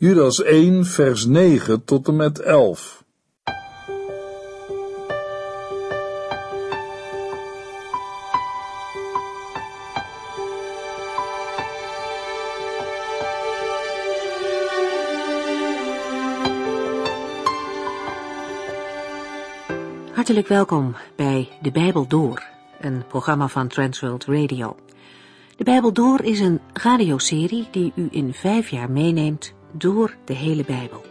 Judas 1, vers 9 tot en met 11. Hartelijk welkom bij De Bijbel Door, een programma van Transworld Radio. De Bijbel Door is een radioserie die u in vijf jaar meeneemt door de hele Bijbel.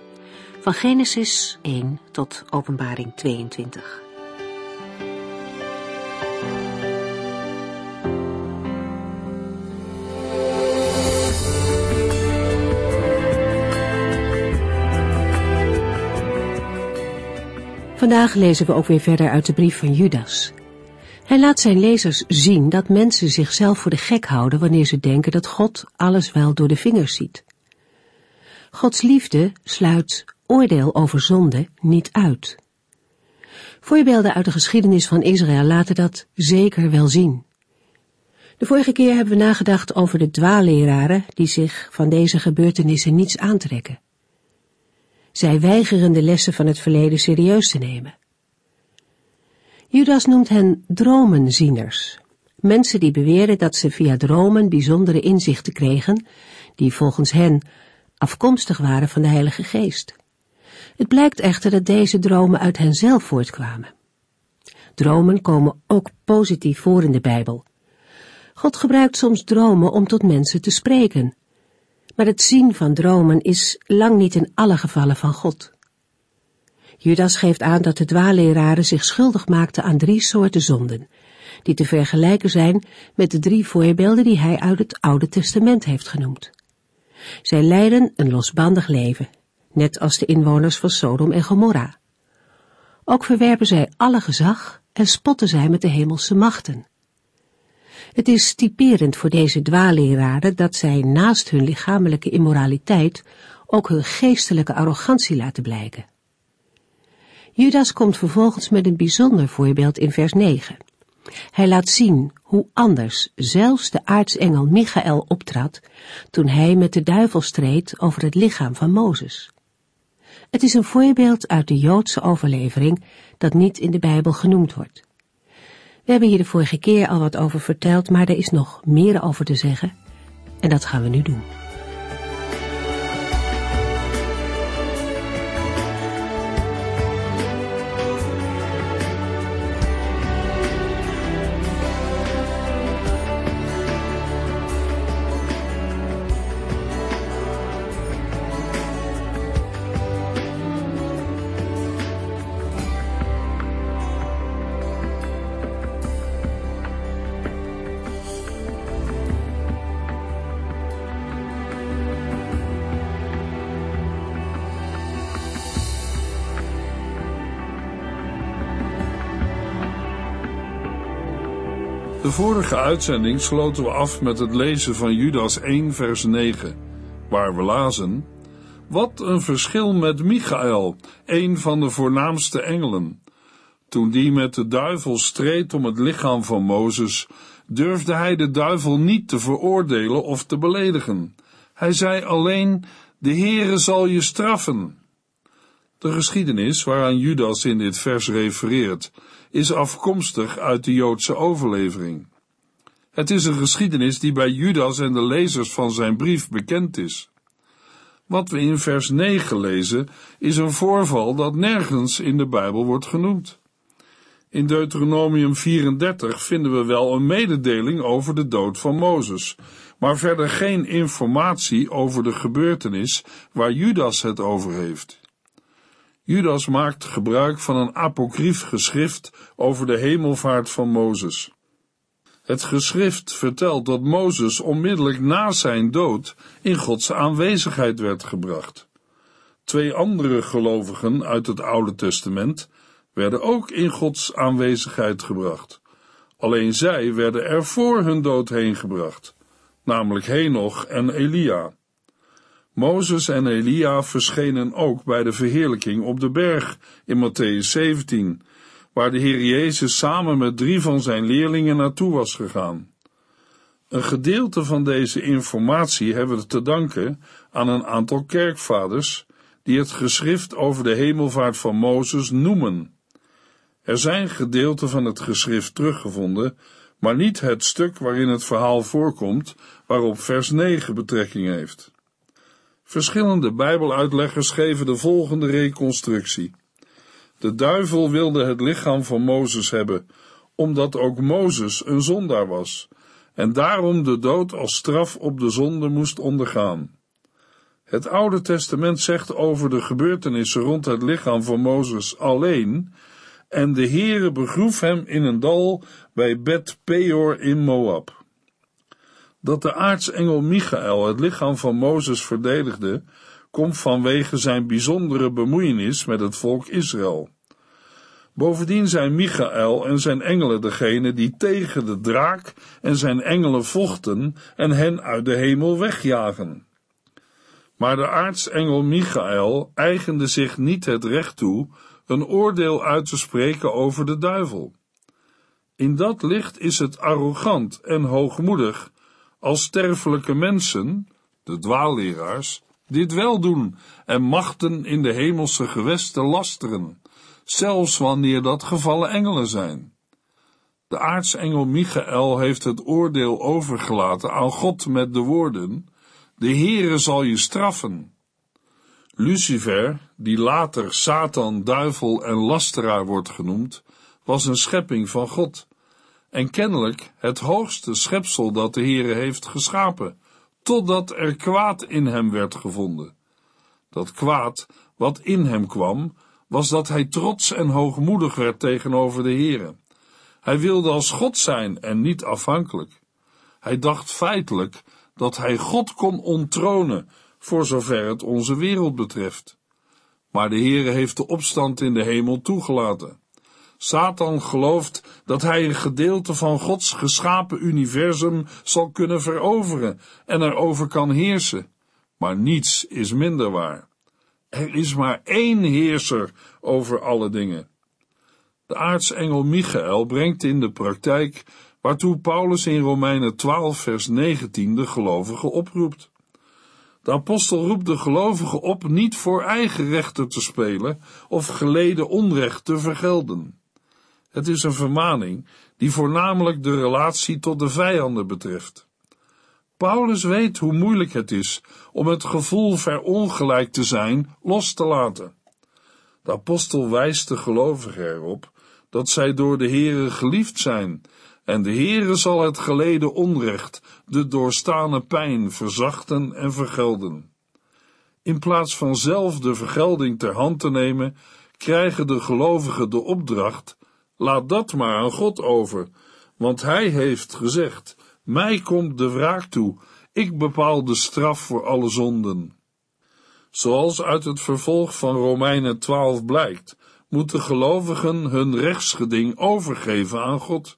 Van Genesis 1 tot Openbaring 22. Vandaag lezen we ook weer verder uit de brief van Judas. Hij laat zijn lezers zien dat mensen zichzelf voor de gek houden wanneer ze denken dat God alles wel door de vingers ziet. Gods liefde sluit oordeel over zonde niet uit. Voorbeelden uit de geschiedenis van Israël laten dat zeker wel zien. De vorige keer hebben we nagedacht over de dwaalleraren die zich van deze gebeurtenissen niets aantrekken. Zij weigeren de lessen van het verleden serieus te nemen. Judas noemt hen dromenzieners, mensen die beweren dat ze via dromen bijzondere inzichten kregen, die volgens hen afkomstig waren van de Heilige Geest. Het blijkt echter dat deze dromen uit henzelf voortkwamen. Dromen komen ook positief voor in de Bijbel. God gebruikt soms dromen om tot mensen te spreken, maar het zien van dromen is lang niet in alle gevallen van God. Judas geeft aan dat de dwaalleraren zich schuldig maakten aan drie soorten zonden, die te vergelijken zijn met de drie voorbeelden die hij uit het Oude Testament heeft genoemd. Zij leiden een losbandig leven, net als de inwoners van Sodom en Gomorra. Ook verwerpen zij alle gezag en spotten zij met de hemelse machten. Het is typerend voor deze dwaalleraren dat zij naast hun lichamelijke immoraliteit ook hun geestelijke arrogantie laten blijken. Judas komt vervolgens met een bijzonder voorbeeld in vers 9. Hij laat zien hoe anders zelfs de aartsengel Michael optrad toen hij met de duivel streed over het lichaam van Mozes. Het is een voorbeeld uit de Joodse overlevering dat niet in de Bijbel genoemd wordt. We hebben hier de vorige keer al wat over verteld, maar er is nog meer over te zeggen en dat gaan we nu doen. De vorige uitzending sloten we af met het lezen van Judas 1, vers 9, waar we lazen: Wat een verschil met Michael, een van de voornaamste engelen. Toen die met de duivel streed om het lichaam van Mozes, durfde hij de duivel niet te veroordelen of te beledigen. Hij zei alleen: De Heere zal je straffen. De geschiedenis waaraan Judas in dit vers refereert, is afkomstig uit de Joodse overlevering. Het is een geschiedenis die bij Judas en de lezers van zijn brief bekend is. Wat we in vers 9 lezen, is een voorval dat nergens in de Bijbel wordt genoemd. In Deuteronomium 34 vinden we wel een mededeling over de dood van Mozes, maar verder geen informatie over de gebeurtenis waar Judas het over heeft. Judas maakt gebruik van een apocryf geschrift over de hemelvaart van Mozes. Het geschrift vertelt dat Mozes onmiddellijk na zijn dood in Gods aanwezigheid werd gebracht. Twee andere gelovigen uit het Oude Testament werden ook in Gods aanwezigheid gebracht. Alleen zij werden er voor hun dood heen gebracht, namelijk Henoch en Elia. Mozes en Elia verschenen ook bij de verheerlijking op de berg in Matthäus 17, waar de Heer Jezus samen met drie van zijn leerlingen naartoe was gegaan. Een gedeelte van deze informatie hebben we te danken aan een aantal kerkvaders die het geschrift over de hemelvaart van Mozes noemen. Er zijn gedeelten van het geschrift teruggevonden, maar niet het stuk waarin het verhaal voorkomt, waarop vers 9 betrekking heeft. Verschillende Bijbeluitleggers geven de volgende reconstructie. De duivel wilde het lichaam van Mozes hebben, omdat ook Mozes een zondaar was, en daarom de dood als straf op de zonde moest ondergaan. Het Oude Testament zegt over de gebeurtenissen rond het lichaam van Mozes alleen, en de Heere begroef hem in een dal bij Bet Peor in Moab. Dat de aartsengel Michael het lichaam van Mozes verdedigde, komt vanwege zijn bijzondere bemoeienis met het volk Israël. Bovendien zijn Michael en zijn engelen degene die tegen de draak en zijn engelen vochten en hen uit de hemel wegjagen. Maar de aartsengel Michael eigende zich niet het recht toe een oordeel uit te spreken over de duivel. In dat licht is het arrogant en hoogmoedig als sterfelijke mensen, de dwaalleraars, dit wel doen en machten in de hemelse gewesten lasteren, zelfs wanneer dat gevallen engelen zijn. De aartsengel Michael heeft het oordeel overgelaten aan God met de woorden: De Heere zal je straffen. Lucifer, die later Satan, duivel en lasteraar wordt genoemd, was een schepping van God en kennelijk het hoogste schepsel dat de Heere heeft geschapen, totdat er kwaad in hem werd gevonden. Dat kwaad wat in hem kwam, was dat hij trots en hoogmoedig werd tegenover de Heere. Hij wilde als God zijn en niet afhankelijk. Hij dacht feitelijk dat hij God kon onttronen, voor zover het onze wereld betreft. Maar de Heere heeft de opstand in de hemel toegelaten. Satan gelooft dat hij een gedeelte van Gods geschapen universum zal kunnen veroveren en erover kan heersen. Maar niets is minder waar. Er is maar één heerser over alle dingen. De aartsengel Michael brengt in de praktijk waartoe Paulus in Romeinen 12 vers 19 de gelovigen oproept. De apostel roept de gelovigen op niet voor eigen rechten te spelen of geleden onrecht te vergelden. Het is een vermaning die voornamelijk de relatie tot de vijanden betreft. Paulus weet hoe moeilijk het is om het gevoel verongelijk te zijn los te laten. De apostel wijst de gelovigen erop dat zij door de Heere geliefd zijn, en de Heere zal het geleden onrecht, de doorstane pijn verzachten en vergelden. In plaats van zelf de vergelding ter hand te nemen, krijgen de gelovigen de opdracht Laat dat maar aan God over, want Hij heeft gezegd: Mij komt de wraak toe, ik bepaal de straf voor alle zonden. Zoals uit het vervolg van Romeinen 12 blijkt, moeten gelovigen hun rechtsgeding overgeven aan God.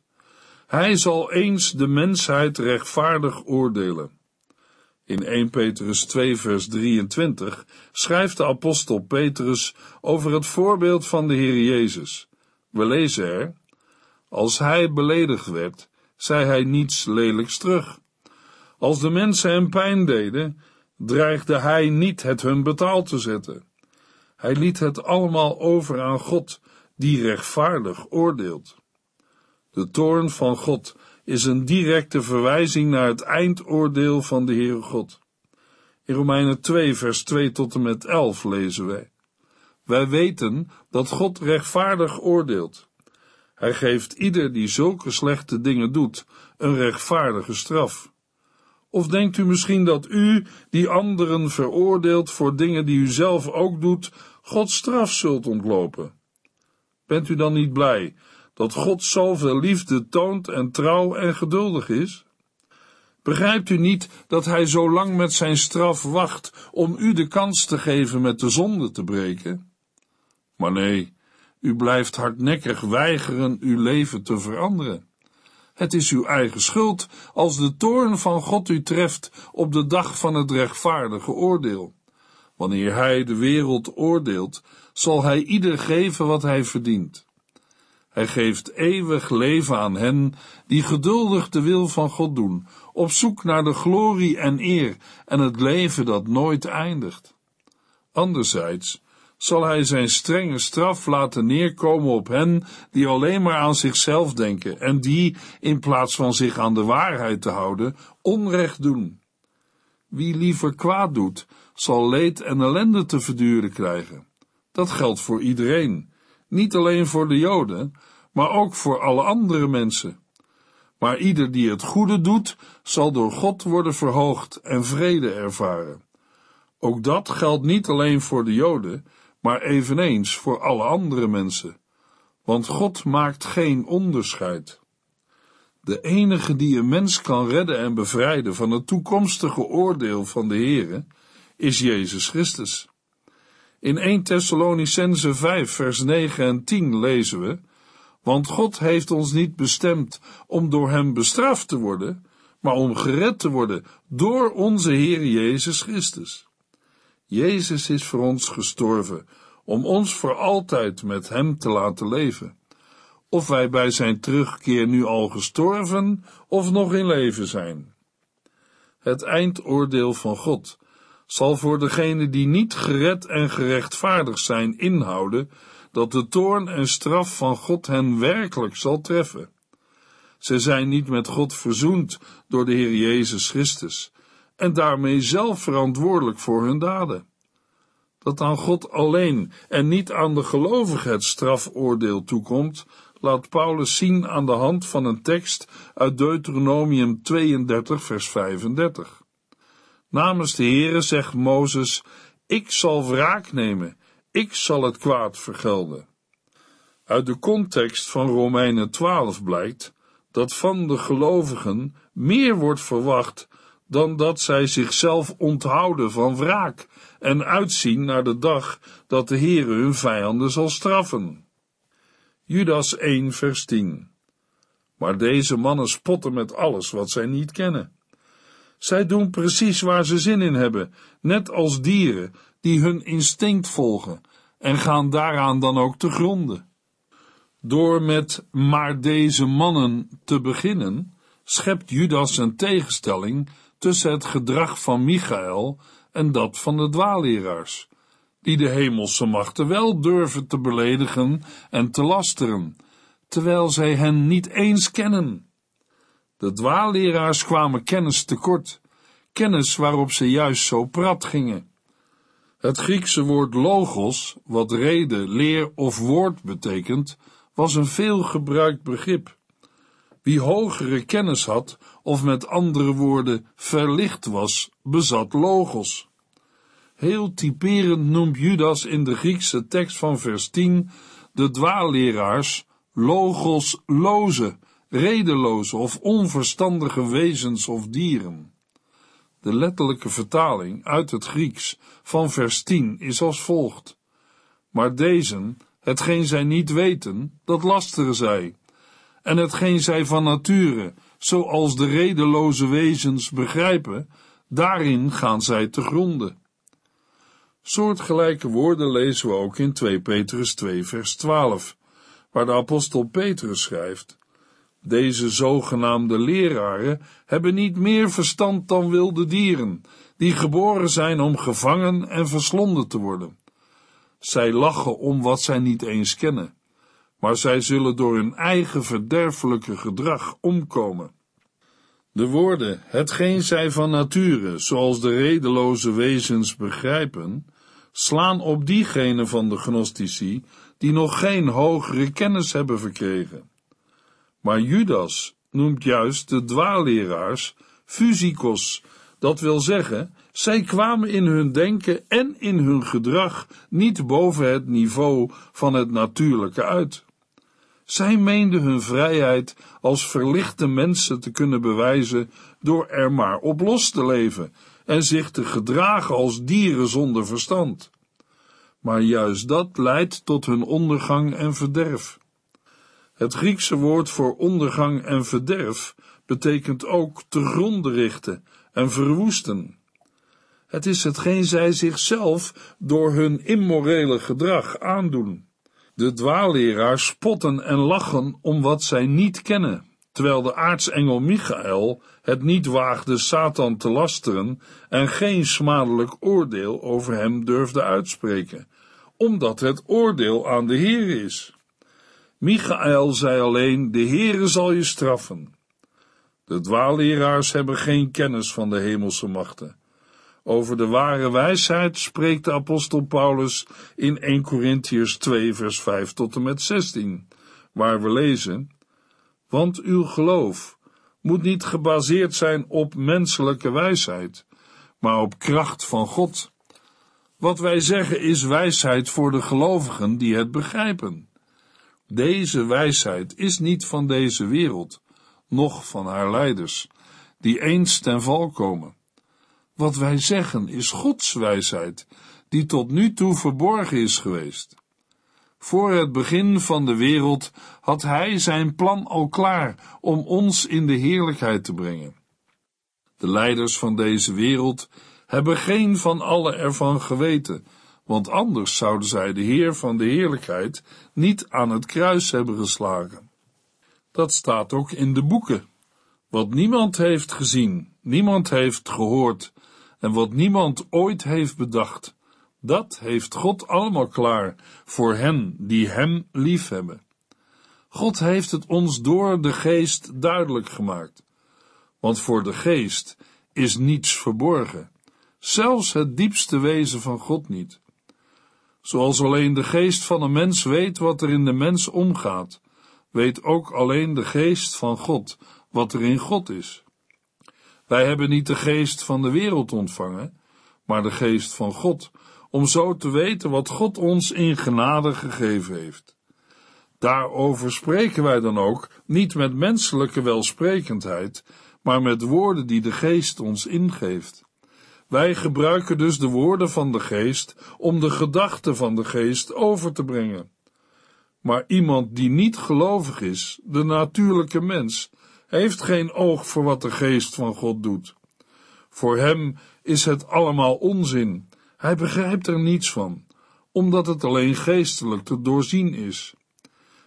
Hij zal eens de mensheid rechtvaardig oordelen. In 1 Petrus 2 vers 23 schrijft de apostel Petrus over het voorbeeld van de Heer Jezus. We lezen er, als hij beledigd werd, zei hij niets lelijks terug. Als de mensen hem pijn deden, dreigde hij niet het hun betaald te zetten. Hij liet het allemaal over aan God, die rechtvaardig oordeelt. De toorn van God is een directe verwijzing naar het eindoordeel van de Heere God. In Romeinen 2, vers 2 tot en met 11 lezen wij. Wij weten dat God rechtvaardig oordeelt. Hij geeft ieder die zulke slechte dingen doet een rechtvaardige straf. Of denkt u misschien dat u, die anderen veroordeelt voor dingen die u zelf ook doet, Gods straf zult ontlopen? Bent u dan niet blij dat God zoveel liefde toont en trouw en geduldig is? Begrijpt u niet dat hij zo lang met zijn straf wacht om u de kans te geven met de zonde te breken? Maar nee, u blijft hardnekkig weigeren uw leven te veranderen. Het is uw eigen schuld als de toorn van God u treft op de dag van het rechtvaardige oordeel. Wanneer Hij de wereld oordeelt, zal Hij ieder geven wat hij verdient. Hij geeft eeuwig leven aan hen die geduldig de wil van God doen, op zoek naar de glorie en eer en het leven dat nooit eindigt. Anderzijds zal hij zijn strenge straf laten neerkomen op hen die alleen maar aan zichzelf denken en die, in plaats van zich aan de waarheid te houden, onrecht doen. Wie liever kwaad doet, zal leed en ellende te verduren krijgen. Dat geldt voor iedereen, niet alleen voor de Joden, maar ook voor alle andere mensen. Maar ieder die het goede doet, zal door God worden verhoogd en vrede ervaren. Ook dat geldt niet alleen voor de Joden, maar eveneens voor alle andere mensen. Want God maakt geen onderscheid. De enige die een mens kan redden en bevrijden van het toekomstige oordeel van de Heere, is Jezus Christus. In 1 Thessalonicense 5 vers 9 en 10 lezen we, want God heeft ons niet bestemd om door hem bestraft te worden, maar om gered te worden door onze Heer Jezus Christus. Jezus is voor ons gestorven, om ons voor altijd met Hem te laten leven. Of wij bij Zijn terugkeer nu al gestorven of nog in leven zijn. Het eindoordeel van God zal voor degenen die niet gered en gerechtvaardigd zijn inhouden dat de toorn en straf van God hen werkelijk zal treffen. Ze zijn niet met God verzoend door de Heer Jezus Christus en daarmee zelf verantwoordelijk voor hun daden. Dat aan God alleen en niet aan de gelovigen het strafoordeel toekomt, laat Paulus zien aan de hand van een tekst uit Deuteronomium 32, vers 35. Namens de Heere zegt Mozes: Ik zal wraak nemen, ik zal het kwaad vergelden. Uit de context van Romeinen 12 blijkt dat van de gelovigen meer wordt verwacht dan dat zij zichzelf onthouden van wraak en uitzien naar de dag dat de Heere hun vijanden zal straffen. Judas 1 vers 10 Maar deze mannen spotten met alles wat zij niet kennen. Zij doen precies waar ze zin in hebben, net als dieren die hun instinct volgen en gaan daaraan dan ook te gronden. Door met maar deze mannen te beginnen, schept Judas een tegenstelling tussen het gedrag van Michael en dat van de dwaalleraars, die de hemelse machten wel durven te beledigen en te lasteren, terwijl zij hen niet eens kennen. De dwaalleraars kwamen kennis tekort, kennis waarop ze juist zo prat gingen. Het Griekse woord logos, wat reden, leer of woord betekent, was een veelgebruikt begrip. Wie hogere kennis had, of met andere woorden verlicht was, bezat logos. Heel typerend noemt Judas in de Griekse tekst van vers 10 de dwaalleraars logosloze, redeloze of onverstandige wezens of dieren. De letterlijke vertaling uit het Grieks van vers 10 is als volgt. Maar deze, hetgeen zij niet weten, dat lasteren zij. En hetgeen zij van nature, zoals de redeloze wezens begrijpen, daarin gaan zij te gronden. Soortgelijke woorden lezen we ook in 2 Petrus 2 vers 12, waar de apostel Petrus schrijft, deze zogenaamde leraren hebben niet meer verstand dan wilde dieren, die geboren zijn om gevangen en verslonden te worden. Zij lachen om wat zij niet eens kennen, maar zij zullen door hun eigen verderfelijke gedrag omkomen. De woorden, hetgeen zij van nature, zoals de redeloze wezens begrijpen, slaan op diegenen van de gnostici die nog geen hogere kennis hebben verkregen. Maar Judas noemt juist de dwaalleraars fysikos, dat wil zeggen, zij kwamen in hun denken en in hun gedrag niet boven het niveau van het natuurlijke uit. Zij meenden hun vrijheid als verlichte mensen te kunnen bewijzen door er maar op los te leven en zich te gedragen als dieren zonder verstand. Maar juist dat leidt tot hun ondergang en verderf. Het Griekse woord voor ondergang en verderf betekent ook te gronden richten en verwoesten. Het is hetgeen zij zichzelf door hun immorele gedrag aandoen. De dwaalleraars spotten en lachen om wat zij niet kennen, terwijl de aartsengel Michael het niet waagde Satan te lasteren en geen smadelijk oordeel over hem durfde uitspreken, omdat het oordeel aan de Heer is. Michael zei alleen, de Heere zal je straffen. De dwaalleraars hebben geen kennis van de hemelse machten. Over de ware wijsheid spreekt de apostel Paulus in 1 Corinthiërs 2 vers 5 tot en met 16, waar we lezen, want uw geloof moet niet gebaseerd zijn op menselijke wijsheid, maar op kracht van God. Wat wij zeggen is wijsheid voor de gelovigen die het begrijpen. Deze wijsheid is niet van deze wereld, noch van haar leiders, die eens ten val komen. Wat wij zeggen is Gods wijsheid, die tot nu toe verborgen is geweest. Voor het begin van de wereld had Hij zijn plan al klaar om ons in de heerlijkheid te brengen. De leiders van deze wereld hebben geen van alle ervan geweten, want anders zouden zij de Heer van de heerlijkheid niet aan het kruis hebben geslagen. Dat staat ook in de boeken. Wat niemand heeft gezien, niemand heeft gehoord en wat niemand ooit heeft bedacht, dat heeft God allemaal klaar voor hen die Hem liefhebben. God heeft het ons door de geest duidelijk gemaakt. Want voor de geest is niets verborgen, zelfs het diepste wezen van God niet. Zoals alleen de geest van een mens weet wat er in de mens omgaat, weet ook alleen de geest van God wat er in God is. Wij hebben niet de geest van de wereld ontvangen, maar de geest van God, om zo te weten wat God ons in genade gegeven heeft. Daarover spreken wij dan ook niet met menselijke welsprekendheid, maar met woorden die de geest ons ingeeft. Wij gebruiken dus de woorden van de geest om de gedachten van de geest over te brengen. Maar iemand die niet gelovig is, de natuurlijke mens, heeft geen oog voor wat de geest van God doet. Voor hem is het allemaal onzin. Hij begrijpt er niets van, omdat het alleen geestelijk te doorzien is.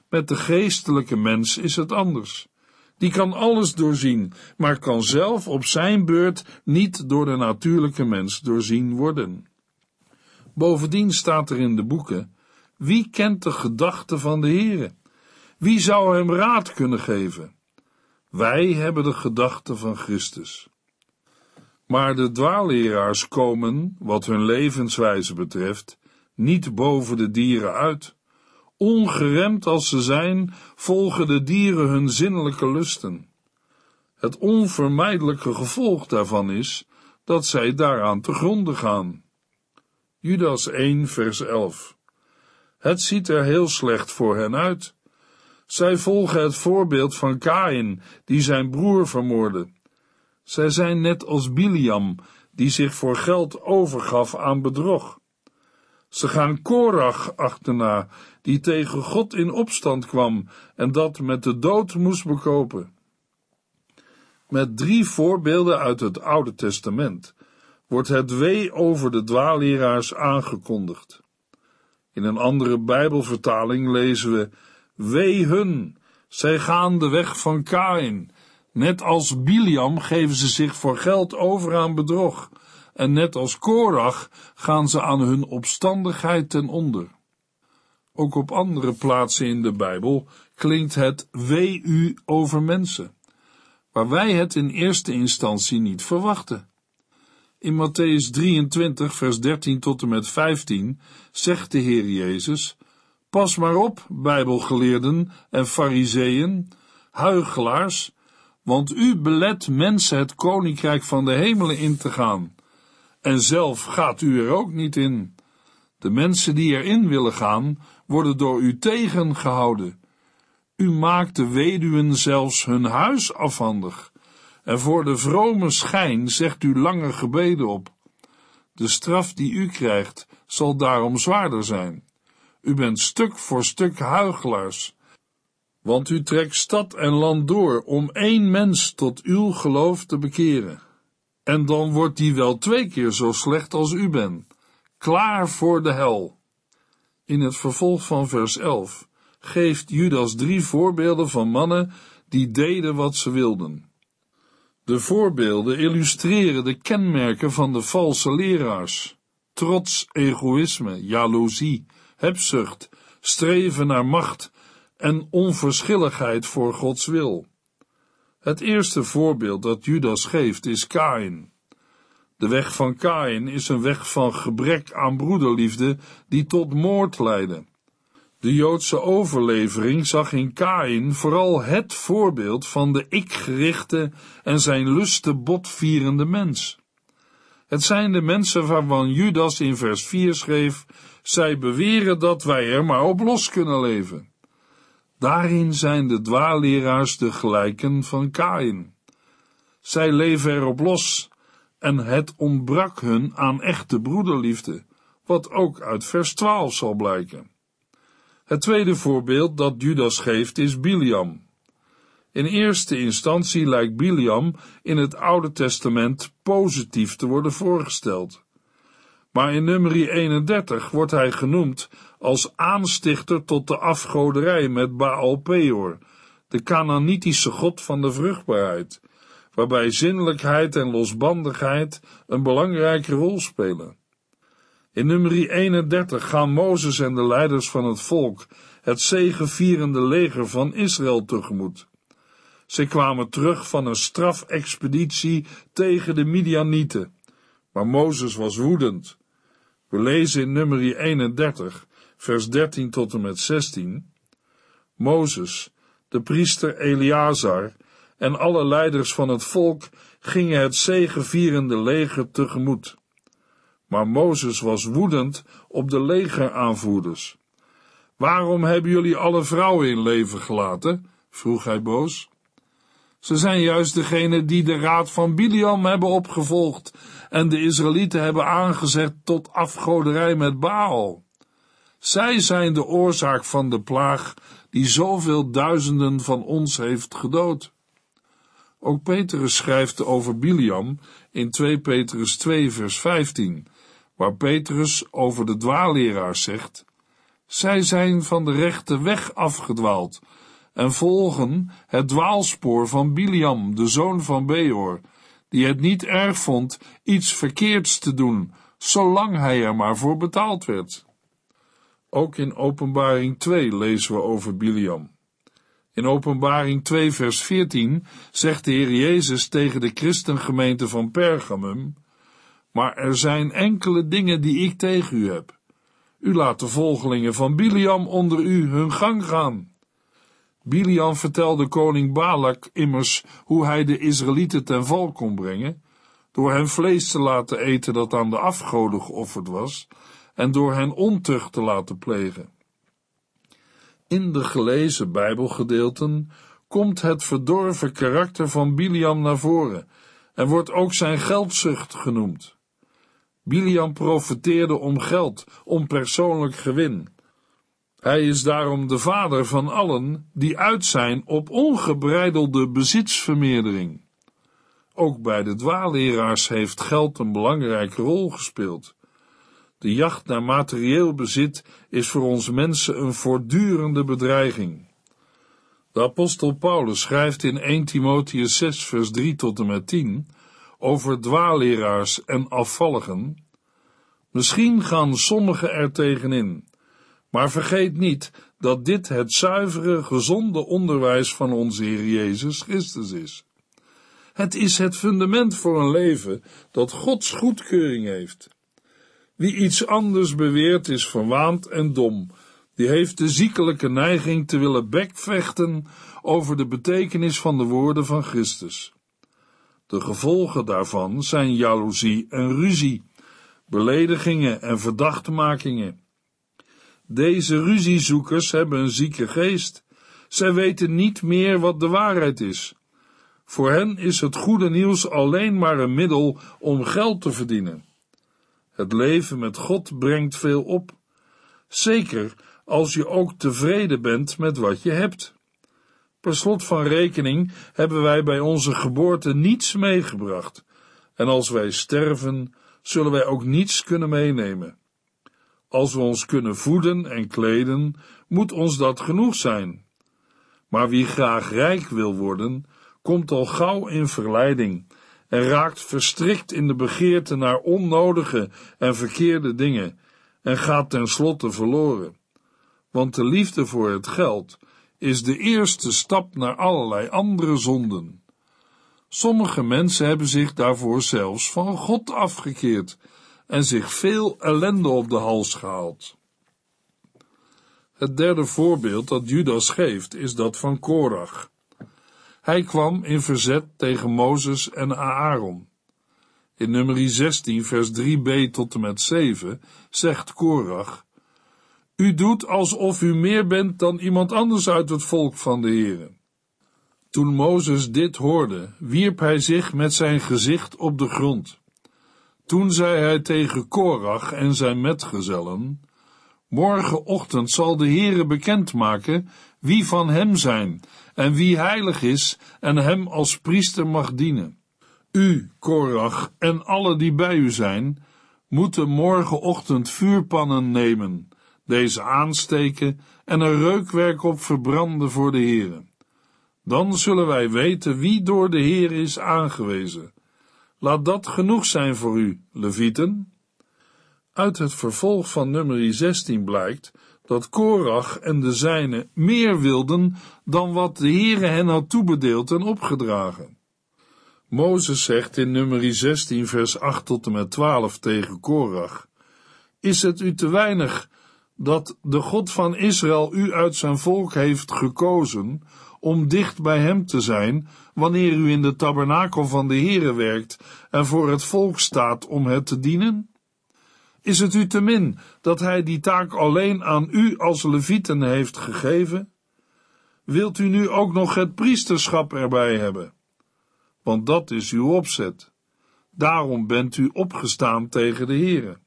Met de geestelijke mens is het anders. Die kan alles doorzien, maar kan zelf op zijn beurt niet door de natuurlijke mens doorzien worden. Bovendien staat er in de boeken: wie kent de gedachten van de Heere? Wie zou hem raad kunnen geven? Wij hebben de gedachten van Christus. Maar de dwaalleraars komen, wat hun levenswijze betreft, niet boven de dieren uit. Ongeremd als ze zijn, volgen de dieren hun zinnelijke lusten. Het onvermijdelijke gevolg daarvan is dat zij daaraan te gronde gaan. Judas 1, vers 11. Het ziet er heel slecht voor hen uit. Zij volgen het voorbeeld van Kain, die zijn broer vermoordde. Zij zijn net als Biliam, die zich voor geld overgaf aan bedrog. Ze gaan Korach achterna, die tegen God in opstand kwam en dat met de dood moest bekopen. Met drie voorbeelden uit het Oude Testament wordt het wee over de dwaalleraars aangekondigd. In een andere Bijbelvertaling lezen we Wee hun, zij gaan de weg van Kain. Net als Biliam geven ze zich voor geld over aan bedrog. En net als Korach gaan ze aan hun opstandigheid ten onder. Ook op andere plaatsen in de Bijbel klinkt het wee u over mensen, waar wij het in eerste instantie niet verwachten. In Matthäus 23, vers 13 tot en met 15 zegt de Heer Jezus: Pas maar op, Bijbelgeleerden en Fariseeën, huigelaars, want u belet mensen het koninkrijk van de hemelen in te gaan. En zelf gaat u er ook niet in. De mensen die erin willen gaan, worden door u tegengehouden. U maakt de weduwen zelfs hun huis afhandig. En voor de vrome schijn zegt u lange gebeden op. De straf die u krijgt, zal daarom zwaarder zijn. U bent stuk voor stuk huigelaars. Want u trekt stad en land door om één mens tot uw geloof te bekeren. En dan wordt die wel twee keer zo slecht als u bent, klaar voor de hel. In het vervolg van vers 11 geeft Judas drie voorbeelden van mannen die deden wat ze wilden. De voorbeelden illustreren de kenmerken van de valse leraars: trots, egoïsme, jaloezie, hebzucht, streven naar macht en onverschilligheid voor Gods wil. Het eerste voorbeeld dat Judas geeft is Kain. De weg van Kain is een weg van gebrek aan broederliefde die tot moord leidde. De Joodse overlevering zag in Kain vooral het voorbeeld van de ikgerichte en zijn lusten botvierende mens. Het zijn de mensen waarvan Judas in vers 4 schreef: zij beweren dat wij er maar op los kunnen leven. Daarin zijn de dwaalleraars de gelijken van Kain. Zij leven erop los en het ontbrak hun aan echte broederliefde, wat ook uit vers 12 zal blijken. Het tweede voorbeeld dat Judas geeft is Biliam. In eerste instantie lijkt Biliam in het Oude Testament positief te worden voorgesteld. Maar in nummer 31 wordt hij genoemd als aanstichter tot de afgoderij met Baal Peor, de Canaanitische god van de vruchtbaarheid, waarbij zinnelijkheid en losbandigheid een belangrijke rol spelen. In nummer 31 gaan Mozes en de leiders van het volk het zegevierende leger van Israël tegemoet. Ze kwamen terug van een strafexpeditie tegen de Midianieten, maar Mozes was woedend. We lezen in nummer 31, vers 13 tot en met 16. Mozes, de priester Eleazar en alle leiders van het volk gingen het zegevierende leger tegemoet. Maar Mozes was woedend op de legeraanvoerders. Waarom hebben jullie alle vrouwen in leven gelaten? vroeg hij boos. Ze zijn juist degene die de raad van Biliam hebben opgevolgd en de Israëlieten hebben aangezet tot afgoderij met Baal. Zij zijn de oorzaak van de plaag die zoveel duizenden van ons heeft gedood. Ook Petrus schrijft over Biliam in 2 Petrus 2 vers 15, waar Petrus over de dwaalleraars zegt, zij zijn van de rechte weg afgedwaald en volgen het dwaalspoor van Biliam, de zoon van Beor, die het niet erg vond iets verkeerds te doen, zolang hij er maar voor betaald werd. Ook in Openbaring 2 lezen we over Biliam. In Openbaring 2 vers 14 zegt de Heer Jezus tegen de christengemeente van Pergamum, maar er zijn enkele dingen die ik tegen u heb. U laat de volgelingen van Biliam onder u hun gang gaan. Biliam vertelde koning Balak immers hoe hij de Israëlieten ten val kon brengen, door hen vlees te laten eten dat aan de afgoden geofferd was, en door hen ontucht te laten plegen. In de gelezen Bijbelgedeelten komt het verdorven karakter van Biliam naar voren en wordt ook zijn geldzucht genoemd. Biliam profeteerde om geld, om persoonlijk gewin. Hij is daarom de vader van allen die uit zijn op ongebreidelde bezitsvermeerdering. Ook bij de dwaalleraars heeft geld een belangrijke rol gespeeld. De jacht naar materieel bezit is voor ons mensen een voortdurende bedreiging. De apostel Paulus schrijft in 1 Timotheus 6 vers 3 tot en met 10 over dwaalleraars en afvalligen. Misschien gaan sommigen er tegenin, maar vergeet niet dat dit het zuivere, gezonde onderwijs van onze Heer Jezus Christus is. Het is het fundament voor een leven dat Gods goedkeuring heeft. Wie iets anders beweert is verwaand en dom. Die heeft de ziekelijke neiging te willen bekvechten over de betekenis van de woorden van Christus. De gevolgen daarvan zijn jaloezie en ruzie, beledigingen en verdachtmakingen. Deze ruziezoekers hebben een zieke geest. Zij weten niet meer wat de waarheid is. Voor hen is het goede nieuws alleen maar een middel om geld te verdienen. Het leven met God brengt veel op, zeker als je ook tevreden bent met wat je hebt. Per slot van rekening hebben wij bij onze geboorte niets meegebracht, en als wij sterven, zullen wij ook niets kunnen meenemen. Als we ons kunnen voeden en kleden, moet ons dat genoeg zijn. Maar wie graag rijk wil worden, komt al gauw in verleiding en raakt verstrikt in de begeerte naar onnodige en verkeerde dingen en gaat tenslotte verloren. Want de liefde voor het geld is de eerste stap naar allerlei andere zonden. Sommige mensen hebben zich daarvoor zelfs van God afgekeerd en zich veel ellende op de hals gehaald. Het derde voorbeeld dat Judas geeft is dat van Korach. Hij kwam in verzet tegen Mozes en Aaron. In nummer 16, vers 3b tot en met 7 zegt Korach: U doet alsof u meer bent dan iemand anders uit het volk van de Heeren. Toen Mozes dit hoorde, wierp hij zich met zijn gezicht op de grond. Toen zei hij tegen Korach en zijn metgezellen: Morgenochtend zal de Heere bekendmaken wie van hem zijn en wie heilig is en hem als priester mag dienen. U, Korach, en alle die bij u zijn, moeten morgenochtend vuurpannen nemen, deze aansteken en er reukwerk op verbranden voor de Heere. Dan zullen wij weten wie door de Heer is aangewezen. Laat dat genoeg zijn voor u, Levieten. Uit het vervolg van nummer 16 blijkt dat Korach en de zijnen meer wilden dan wat de Heere hen had toebedeeld en opgedragen. Mozes zegt in nummer 16 vers 8 tot en met 12 tegen Korach, Is het u te weinig dat de God van Israël u uit zijn volk heeft gekozen om dicht bij hem te zijn wanneer u in de tabernakel van de Heere werkt en voor het volk staat om het te dienen? Is het u te min dat hij die taak alleen aan u als levieten heeft gegeven? Wilt u nu ook nog het priesterschap erbij hebben? Want dat is uw opzet. Daarom bent u opgestaan tegen de Heere.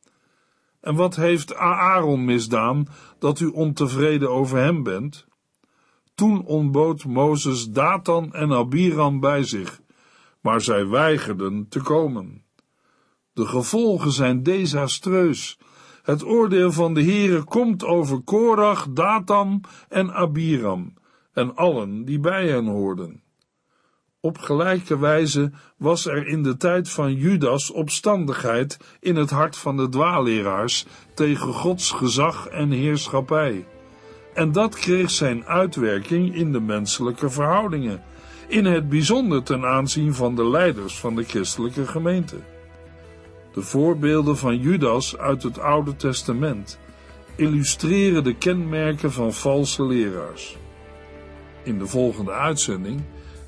En wat heeft Aaron misdaan dat u ontevreden over hem bent? Toen ontbood Mozes Datan en Abiram bij zich, maar zij weigerden te komen. De gevolgen zijn desastreus. Het oordeel van de Heere komt over Korach, Datan en Abiram en allen die bij hen hoorden. Op gelijke wijze was er in de tijd van Judas opstandigheid in het hart van de dwaaleraars tegen Gods gezag en heerschappij. En dat kreeg zijn uitwerking in de menselijke verhoudingen, in het bijzonder ten aanzien van de leiders van de christelijke gemeente. De voorbeelden van Judas uit het Oude Testament illustreren de kenmerken van valse leraars. In de volgende uitzending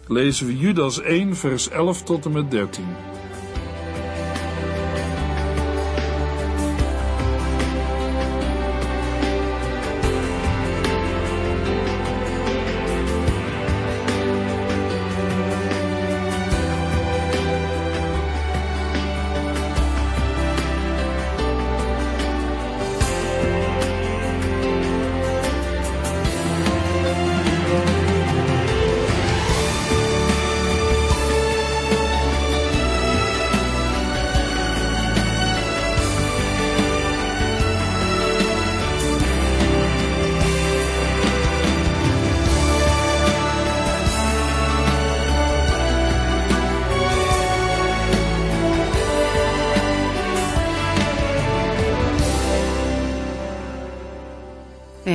lezen we Judas 1, vers 11 tot en met 13.